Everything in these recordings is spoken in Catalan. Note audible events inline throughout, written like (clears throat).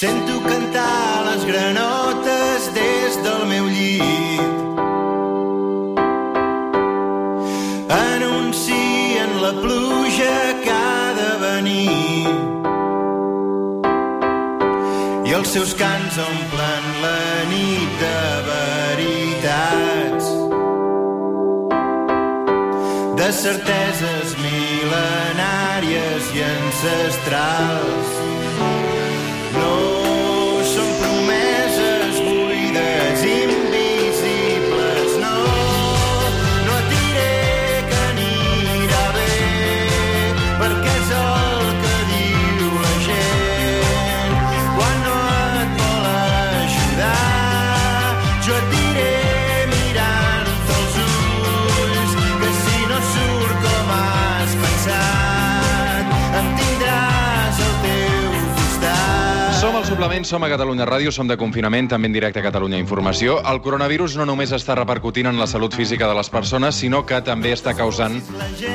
Sento cantar les granotes des del meu llit. Anuncien la pluja que ha de venir. I els seus cants omplen la nit de veritats. De certeses mil·lenàries i ancestrals. Som a Catalunya Ràdio, som de confinament, també en directe a Catalunya Informació. El coronavirus no només està repercutint en la salut física de les persones, sinó que també està causant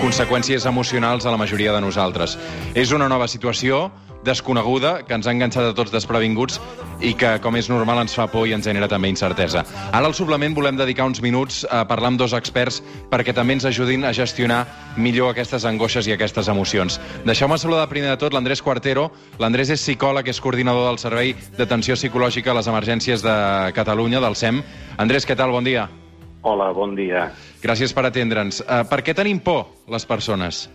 conseqüències emocionals a la majoria de nosaltres. És una nova situació desconeguda que ens ha enganxat a tots desprevinguts i que, com és normal, ens fa por i ens genera també incertesa. Ara al suplement volem dedicar uns minuts a parlar amb dos experts perquè també ens ajudin a gestionar millor aquestes angoixes i aquestes emocions. Deixeu-me saludar primer de tot l'Andrés Quartero. L'Andrés és psicòleg, és coordinador del Servei d'Atenció Psicològica a les Emergències de Catalunya, del SEM. Andrés, què tal? Bon dia. Hola, bon dia. Gràcies per atendre'ns. Uh, per què tenim por, les persones?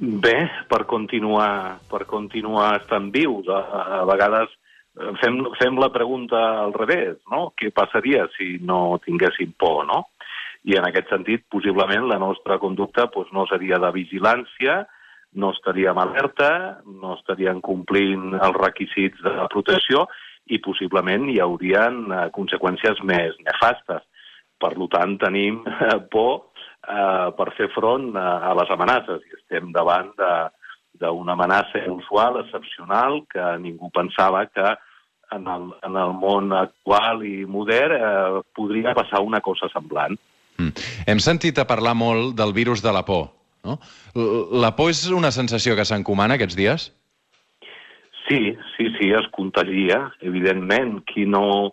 Bé, per continuar, per continuar estant vius. A, a vegades eh, fem, fem la pregunta al revés, no? Què passaria si no tinguéssim por, no? I en aquest sentit, possiblement, la nostra conducta doncs, no seria de vigilància, no estaríem alerta, no estaríem complint els requisits de protecció i possiblement hi haurien eh, conseqüències més nefastes. Per tant, tenim eh, por eh, per fer front a, a les amenaces i estem davant de d'una amenaça inusual, excepcional, que ningú pensava que en el, en el món actual i modern eh, podria passar una cosa semblant. Mm. Hem sentit a parlar molt del virus de la por. No? La por és una sensació que s'encomana aquests dies? Sí, sí, sí, es contagia, evidentment. Qui no,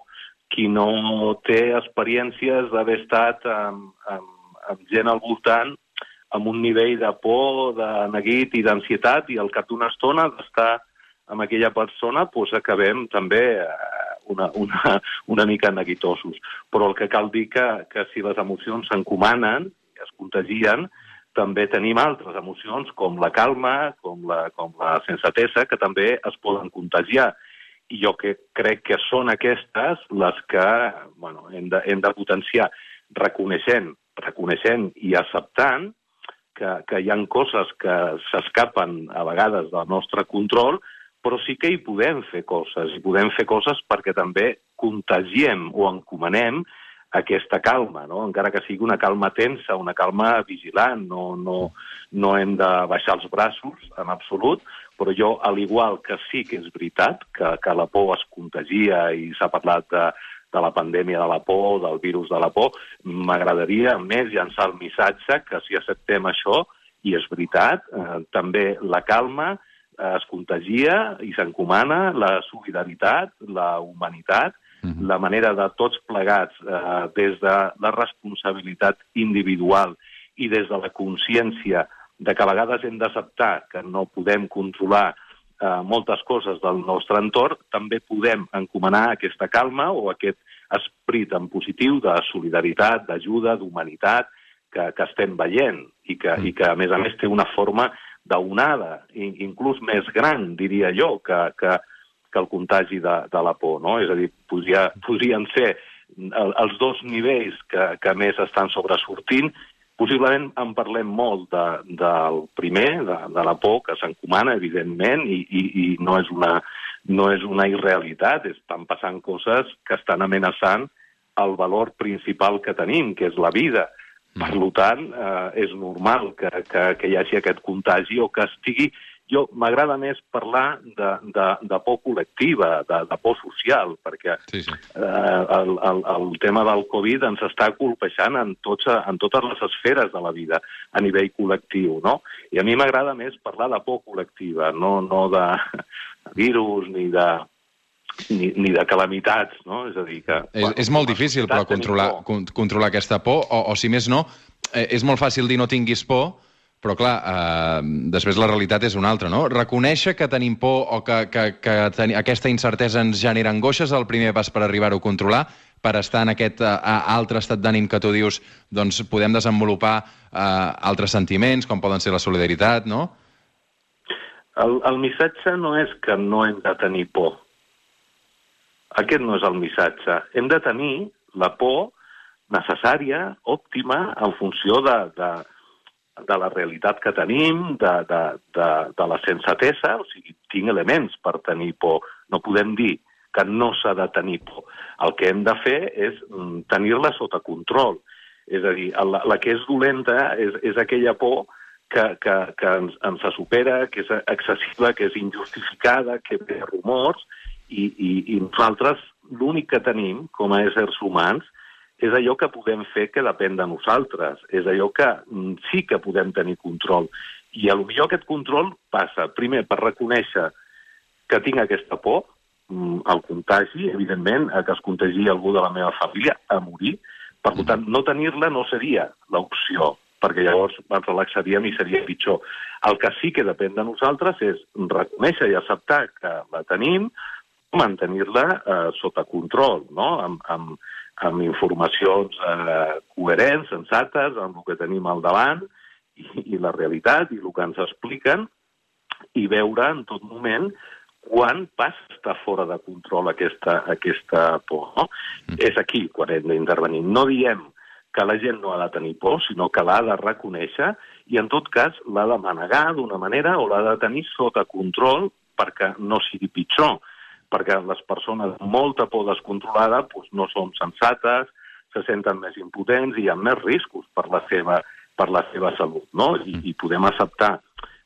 qui no té experiències d'haver estat amb, amb, amb gent al voltant amb un nivell de por, de neguit i d'ansietat i al cap d'una estona d'estar amb aquella persona doncs acabem també eh, una, una, una mica neguitosos. Però el que cal dir que, que si les emocions s'encomanen, es contagien, també tenim altres emocions com la calma, com la, com la sensatesa, que també es poden contagiar. I jo que crec que són aquestes les que bueno, hem, de, hem de potenciar reconeixent, reconeixent i acceptant que, que hi han coses que s'escapen a vegades del nostre control, però sí que hi podem fer coses, i podem fer coses perquè també contagiem o encomanem aquesta calma, no? encara que sigui una calma tensa, una calma vigilant, no, no, no hem de baixar els braços en absolut, però jo, al igual que sí que és veritat que, que la por es contagia i s'ha parlat de, de la pandèmia de la por, del virus de la por, m'agradaria més llançar el missatge que si acceptem això, i és veritat, eh, també la calma eh, es contagia i s'encomana la solidaritat, la humanitat, Mhm. la manera de tots plegats, eh, des de la responsabilitat individual i des de la consciència de que a vegades hem d'acceptar que no podem controlar eh, moltes coses del nostre entorn, també podem encomanar aquesta calma o aquest esperit en positiu de solidaritat, d'ajuda, d'humanitat, que, que estem veient i que, i que, a més a més, té una forma d'onada, inclús més gran, diria jo, que, que, que el contagi de, de la por. No? És a dir, podria, podrien ser el, els dos nivells que, que més estan sobresortint. Possiblement en parlem molt de, del primer, de, de la por, que s'encomana, evidentment, i, i, i no, és una, no és una irrealitat. Estan passant coses que estan amenaçant el valor principal que tenim, que és la vida. Per tant, eh, és normal que, que, que hi hagi aquest contagi o que estigui Jo m'agrada més parlar de, de, de por col·lectiva, de, de por social, perquè Sí, sí. eh, el, el, el tema del Covid ens està colpejant en, tots, en totes les esferes de la vida a nivell col·lectiu, no? I a mi m'agrada més parlar de por col·lectiva, no, no de virus ni de, ni, ni de calamitats, no? És a dir, que... És, és molt difícil, però, controlar, con, controlar aquesta por, o, o si més no, eh, és molt fàcil dir no tinguis por, però clar, eh, després la realitat és una altra, no? Reconèixer que tenim por o que, que, que teni, aquesta incertesa ens genera angoixes el primer pas per arribar-ho a controlar, per estar en aquest uh, altre estat d'ànim que tu dius, doncs podem desenvolupar uh, altres sentiments, com poden ser la solidaritat, no? El, el missatge no és que no hem de tenir por. Aquest no és el missatge. Hem de tenir la por necessària, òptima, en funció de, de, de la realitat que tenim, de, de, de, de la sensatesa, o sigui, tinc elements per tenir por. No podem dir que no s'ha de tenir por. El que hem de fer és mm, tenir-la sota control. És a dir, la, la que és dolenta és, és aquella por que, que, que ens, ens supera, que és excessiva, que és injustificada, que ve rumors, i, i, i nosaltres l'únic que tenim com a éssers humans és allò que podem fer que depèn de nosaltres, és allò que mm, sí que podem tenir control. I a millor aquest control passa, primer, per reconèixer que tinc aquesta por, mm, al contagi, evidentment, que es contagi algú de la meva família, a morir. Per tant, no tenir-la no seria l'opció, perquè llavors ens relaxaríem i seria pitjor. El que sí que depèn de nosaltres és reconèixer i acceptar que la tenim, mantenir-la eh, sota control, no? amb, amb, amb informacions eh, coherents, sensates, amb el que tenim al davant i, i la realitat i el que ens expliquen i veure en tot moment quan passa fora de control aquesta, aquesta por. No? Mm. És aquí quan hem d'intervenir. No diem que la gent no ha de tenir por, sinó que l'ha de reconèixer i, en tot cas, l'ha de manegar d'una manera o l'ha de tenir sota control perquè no sigui pitjor perquè les persones amb molta por descontrolada doncs, no són sensates, se senten més impotents i hi ha més riscos per la seva, per la seva salut. No? I, I podem acceptar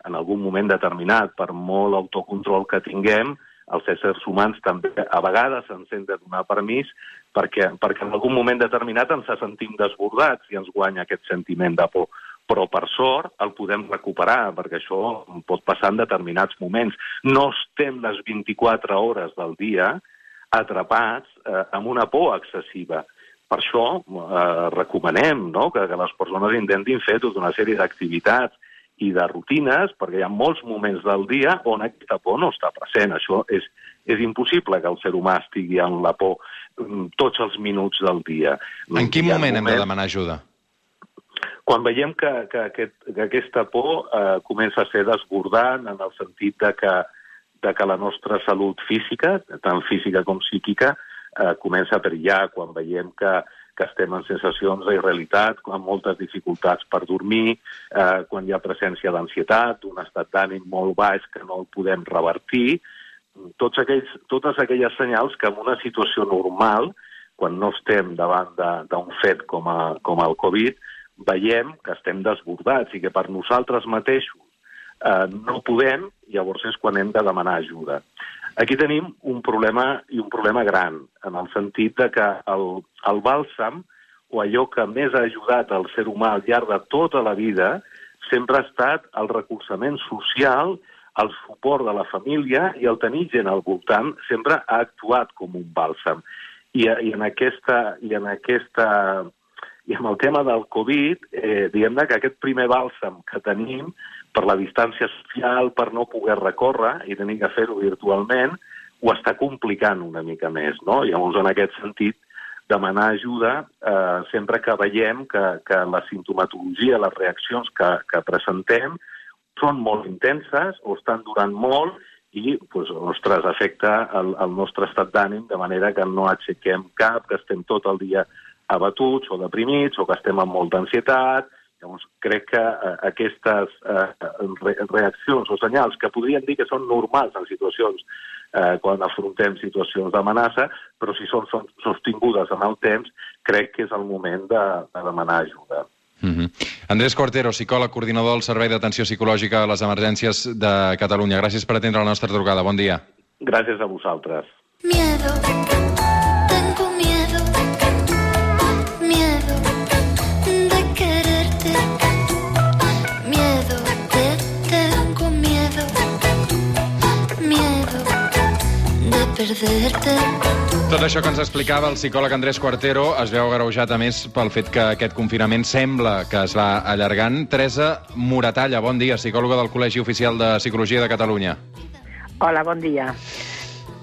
en algun moment determinat, per molt autocontrol que tinguem, els éssers humans també a vegades ens hem de donar permís perquè, perquè en algun moment determinat ens sentim desbordats i ens guanya aquest sentiment de por però per sort el podem recuperar, perquè això pot passar en determinats moments. No estem les 24 hores del dia atrapats eh, amb una por excessiva. Per això eh, recomanem no? que, que les persones intentin fer tota una sèrie d'activitats i de rutines, perquè hi ha molts moments del dia on aquesta por no està present. Això és, és impossible que el ser humà estigui en la por mm, tots els minuts del dia. En quin moment moment hem de demanar ajuda? Quan veiem que, que, aquest, que aquesta por eh, comença a ser desbordant en el sentit de que, de que la nostra salut física, tant física com psíquica, eh, comença a perillar, quan veiem que, que estem en sensacions d'irrealitat, amb moltes dificultats per dormir, eh, quan hi ha presència d'ansietat, d'un estat d'ànim molt baix que no el podem revertir, tots aquells, totes aquelles senyals que en una situació normal, quan no estem davant d'un fet com, a, com el Covid, veiem que estem desbordats i que per nosaltres mateixos eh, no podem, llavors és quan hem de demanar ajuda. Aquí tenim un problema i un problema gran, en el sentit de que el, el bàlsam, o allò que més ha ajudat al ser humà al llarg de tota la vida, sempre ha estat el recolzament social, el suport de la família i el tenir gent al voltant sempre ha actuat com un bàlsam. I, i en aquesta, i en aquesta i amb el tema del Covid, eh, diguem que aquest primer bàlsam que tenim per la distància social, per no poder recórrer i tenir que fer-ho virtualment, ho està complicant una mica més. No? Llavors, en aquest sentit, demanar ajuda eh, sempre que veiem que, que la sintomatologia, les reaccions que, que presentem són molt intenses o estan durant molt i, doncs, ostres, afecta el, el nostre estat d'ànim de manera que no aixequem cap, que estem tot el dia abatuts o deprimits o que estem amb molta ansietat. Llavors, crec que eh, aquestes eh, re reaccions o senyals que podríem dir que són normals en situacions eh, quan afrontem situacions d'amenaça, però si són, són sostingudes en el temps, crec que és el moment de, de demanar ajuda. Mm -hmm. Andrés Cortero, psicòleg, coordinador del Servei d'Atenció Psicològica a les Emergències de Catalunya. Gràcies per atendre la nostra trucada. Bon dia. Gràcies a vosaltres. Miedo, perderte. Tot això que ens explicava el psicòleg Andrés Quartero es veu agreujat a més pel fet que aquest confinament sembla que es va allargant. Teresa Muratalla, bon dia, psicòloga del Col·legi Oficial de Psicologia de Catalunya. Hola, bon dia.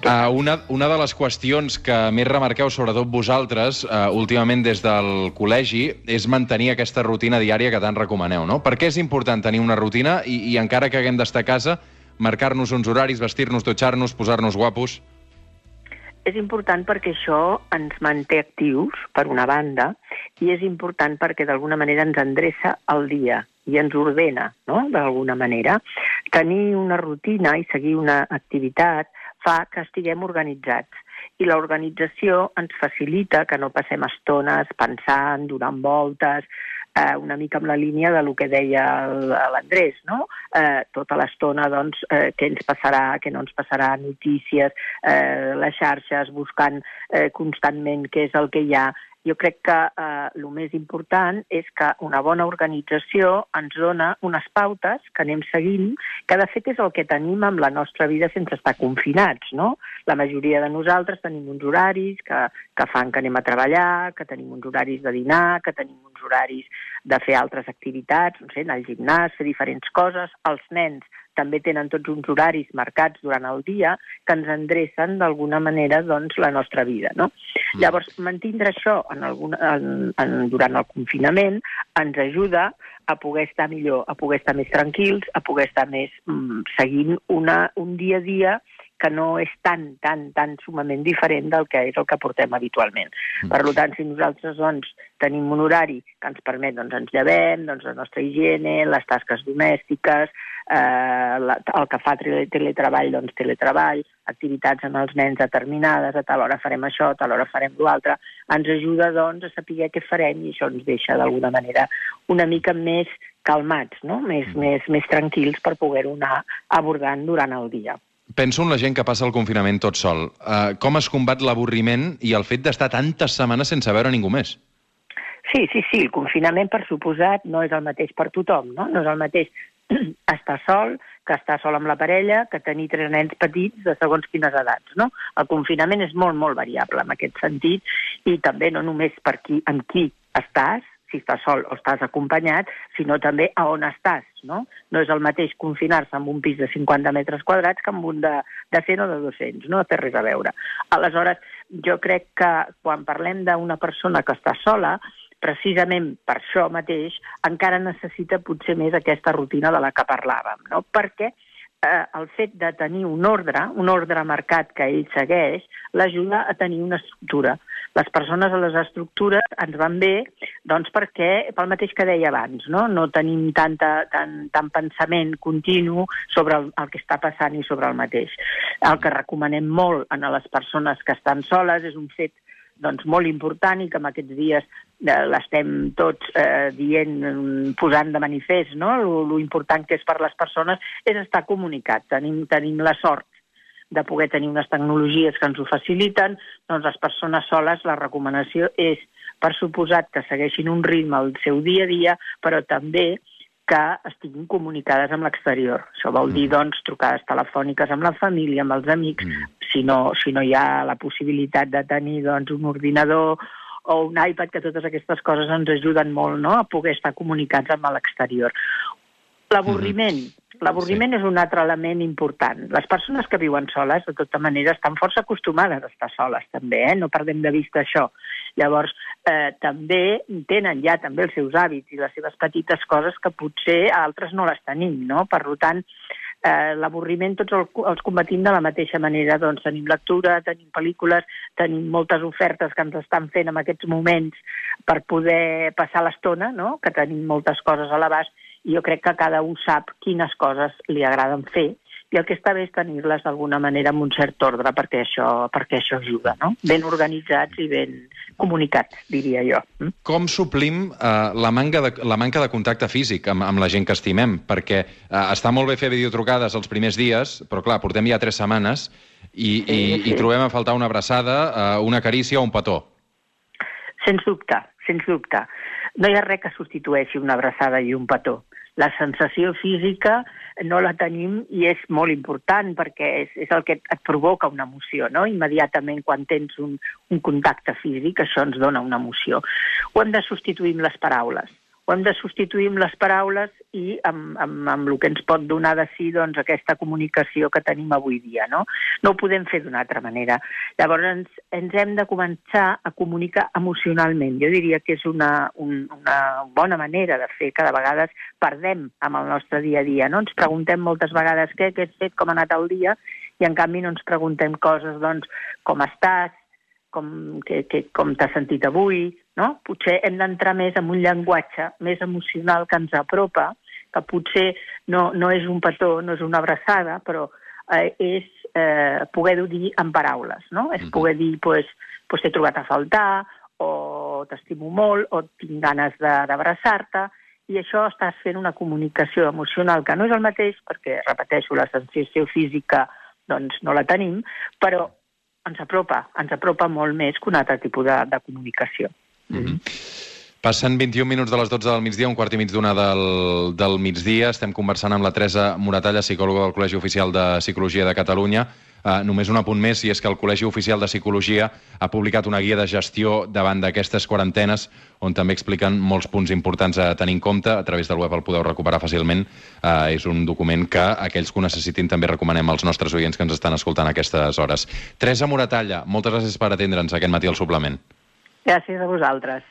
Uh, una, una de les qüestions que més remarqueu, sobretot vosaltres, uh, últimament des del col·legi, és mantenir aquesta rutina diària que tant recomaneu, no? Per què és important tenir una rutina i, i encara que haguem d'estar a casa, marcar-nos uns horaris, vestir-nos, dutxar-nos, posar-nos guapos? És important perquè això ens manté actius, per una banda, i és important perquè d'alguna manera ens endreça el dia i ens ordena, no?, d'alguna manera. Tenir una rutina i seguir una activitat fa que estiguem organitzats. I l'organització ens facilita que no passem estones pensant, donant voltes, eh, una mica amb la línia de lo que deia l'Andrés, no? Eh, tota l'estona, doncs, eh, què ens passarà, què no ens passarà, notícies, eh, les xarxes, buscant eh, constantment què és el que hi ha. Jo crec que eh, el més important és que una bona organització ens dona unes pautes que anem seguint, que de fet és el que tenim amb la nostra vida sense estar confinats, no? La majoria de nosaltres tenim uns horaris que, que fan que anem a treballar, que tenim uns horaris de dinar, que tenim uns horaris de fer altres activitats, no sé, anar al gimnàs, fer diferents coses. Els nens també tenen tots uns horaris marcats durant el dia que ens endrecen d'alguna manera doncs, la nostra vida. No? Mm. Llavors, mantindre això en alguna, en, en, durant el confinament ens ajuda a poder estar millor, a poder estar més tranquils, a poder estar més mm, seguint una, un dia a dia que no és tan, tan, tan sumament diferent del que és el que portem habitualment. Mm. Per tant, si nosaltres doncs, tenim un horari que ens permet, doncs ens llevem, doncs la nostra higiene, les tasques domèstiques, eh, la, el que fa tele, teletreball, doncs teletreball, activitats amb els nens determinades, a tal hora farem això, a tal hora farem l'altre, ens ajuda doncs a saber què farem i això ens deixa d'alguna manera una mica més calmats, no? més, mm. més, més tranquils per poder-ho anar abordant durant el dia. Penso en la gent que passa el confinament tot sol. Uh, com es combat l'avorriment i el fet d'estar tantes setmanes sense veure ningú més? Sí, sí, sí, el confinament, per suposat, no és el mateix per tothom, no? No és el mateix (clears throat) estar sol que estar sol amb la parella, que tenir tres nens petits de segons quines edats, no? El confinament és molt, molt variable en aquest sentit i també no només per qui, amb qui estàs, si estàs sol o estàs acompanyat, sinó també a on estàs, no? No és el mateix confinar-se en un pis de 50 metres quadrats que en un de, de 100 o de 200, no té res a veure. Aleshores, jo crec que quan parlem d'una persona que està sola, precisament per això mateix, encara necessita potser més aquesta rutina de la que parlàvem, no? Perquè eh, el fet de tenir un ordre, un ordre marcat que ell segueix, l'ajuda a tenir una estructura. Les persones a les estructures ens van bé doncs perquè, pel mateix que deia abans, no, no tenim tanta, tant, tant pensament continu sobre el, el que està passant i sobre el mateix. El que recomanem molt a les persones que estan soles és un fet doncs, molt important i que en aquests dies eh, l'estem tots eh, dient, posant de manifest, no? Lo important que és per les persones és estar comunicat. Tenim, tenim la sort de poder tenir unes tecnologies que ens ho faciliten, doncs les persones soles la recomanació és, per suposat, que segueixin un ritme al seu dia a dia, però també que estiguin comunicades amb l'exterior. Això vol dir, doncs, trucades telefòniques amb la família, amb els amics, Mm. si, no, si no hi ha la possibilitat de tenir doncs, un ordinador o un iPad, que totes aquestes coses ens ajuden molt no? a poder estar comunicats amb l'exterior. L'avorriment. L'avorriment és un altre element important. Les persones que viuen soles, de tota manera, estan força acostumades a estar soles, també, eh? no perdem de vista això. Llavors, eh, també tenen ja també els seus hàbits i les seves petites coses que potser altres no les tenim, no? Per tant, eh, l'avorriment tots el, els combatim de la mateixa manera. Doncs tenim lectura, tenim pel·lícules, tenim moltes ofertes que ens estan fent en aquests moments per poder passar l'estona, no? que tenim moltes coses a l'abast, jo crec que cada un sap quines coses li agraden fer, i el que està bé és tenir-les d'alguna manera amb un cert ordre perquè això, perquè això ajuda, no? Ben organitzats i ben, comunicats, diria jo. Mm? Com suplim eh, la, manca de, la manca de contacte físic amb, amb la gent que estimem? Perquè eh, està molt bé fer videotrucades els primers dies, però clar, portem ja tres setmanes i, i, Sí, sí. i trobem a faltar una abraçada, eh, una carícia o un petó. Sens dubte, sens dubte. No hi ha res que substitueixi una abraçada i un petó. La sensació física no la tenim i és molt important perquè és, és el que et provoca una emoció, no? Immediatament quan tens un, un contacte físic, això ens dona una emoció. Ho hem de substituir amb les paraules. Ho hem de substituir amb les paraules i amb, amb, amb el que ens pot donar de si doncs, aquesta comunicació que tenim avui dia. No, no ho podem fer d'una altra manera. Llavors ens, ens hem de començar a comunicar emocionalment. Jo diria que és una, un, una bona manera de fer, que de vegades perdem amb el nostre dia a dia. No? Ens preguntem moltes vegades què, què has fet, com ha anat el dia, i en canvi no ens preguntem coses, doncs, com estàs, com, que, que, com t'has sentit avui, no? Potser hem d'entrar més en un llenguatge més emocional que ens apropa, que potser no, no és un petó, no és una abraçada, però eh, és eh, poder-ho dir en paraules, no? És Mhm. poder dir, pues, pues t'he trobat a faltar, o t'estimo molt, o tinc ganes de- d'abraçar-te, i això estàs fent una comunicació emocional que no és el mateix, perquè, repeteixo, la sensació física doncs, no la tenim, però ens apropa, ens apropa molt més que un altre tipus de, de comunicació. Mm. Passen 21 minuts de les 12 del migdia, un quart i mig d'una del, del migdia. Estem conversant amb la Teresa Moratalla, psicòloga del Col·legi Oficial de Psicologia de Catalunya. Uh, només un apunt més, i és que el Col·legi Oficial de Psicologia ha publicat una guia de gestió davant d'aquestes quarantenes, on també expliquen molts punts importants a tenir en compte. A través del web el podeu recuperar fàcilment. Uh, és un document que aquells que ho necessitin també recomanem als nostres oients que ens estan escoltant a aquestes hores. Teresa Moratalla, moltes gràcies per atendre'ns aquest matí al suplement. Gràcies a vosaltres.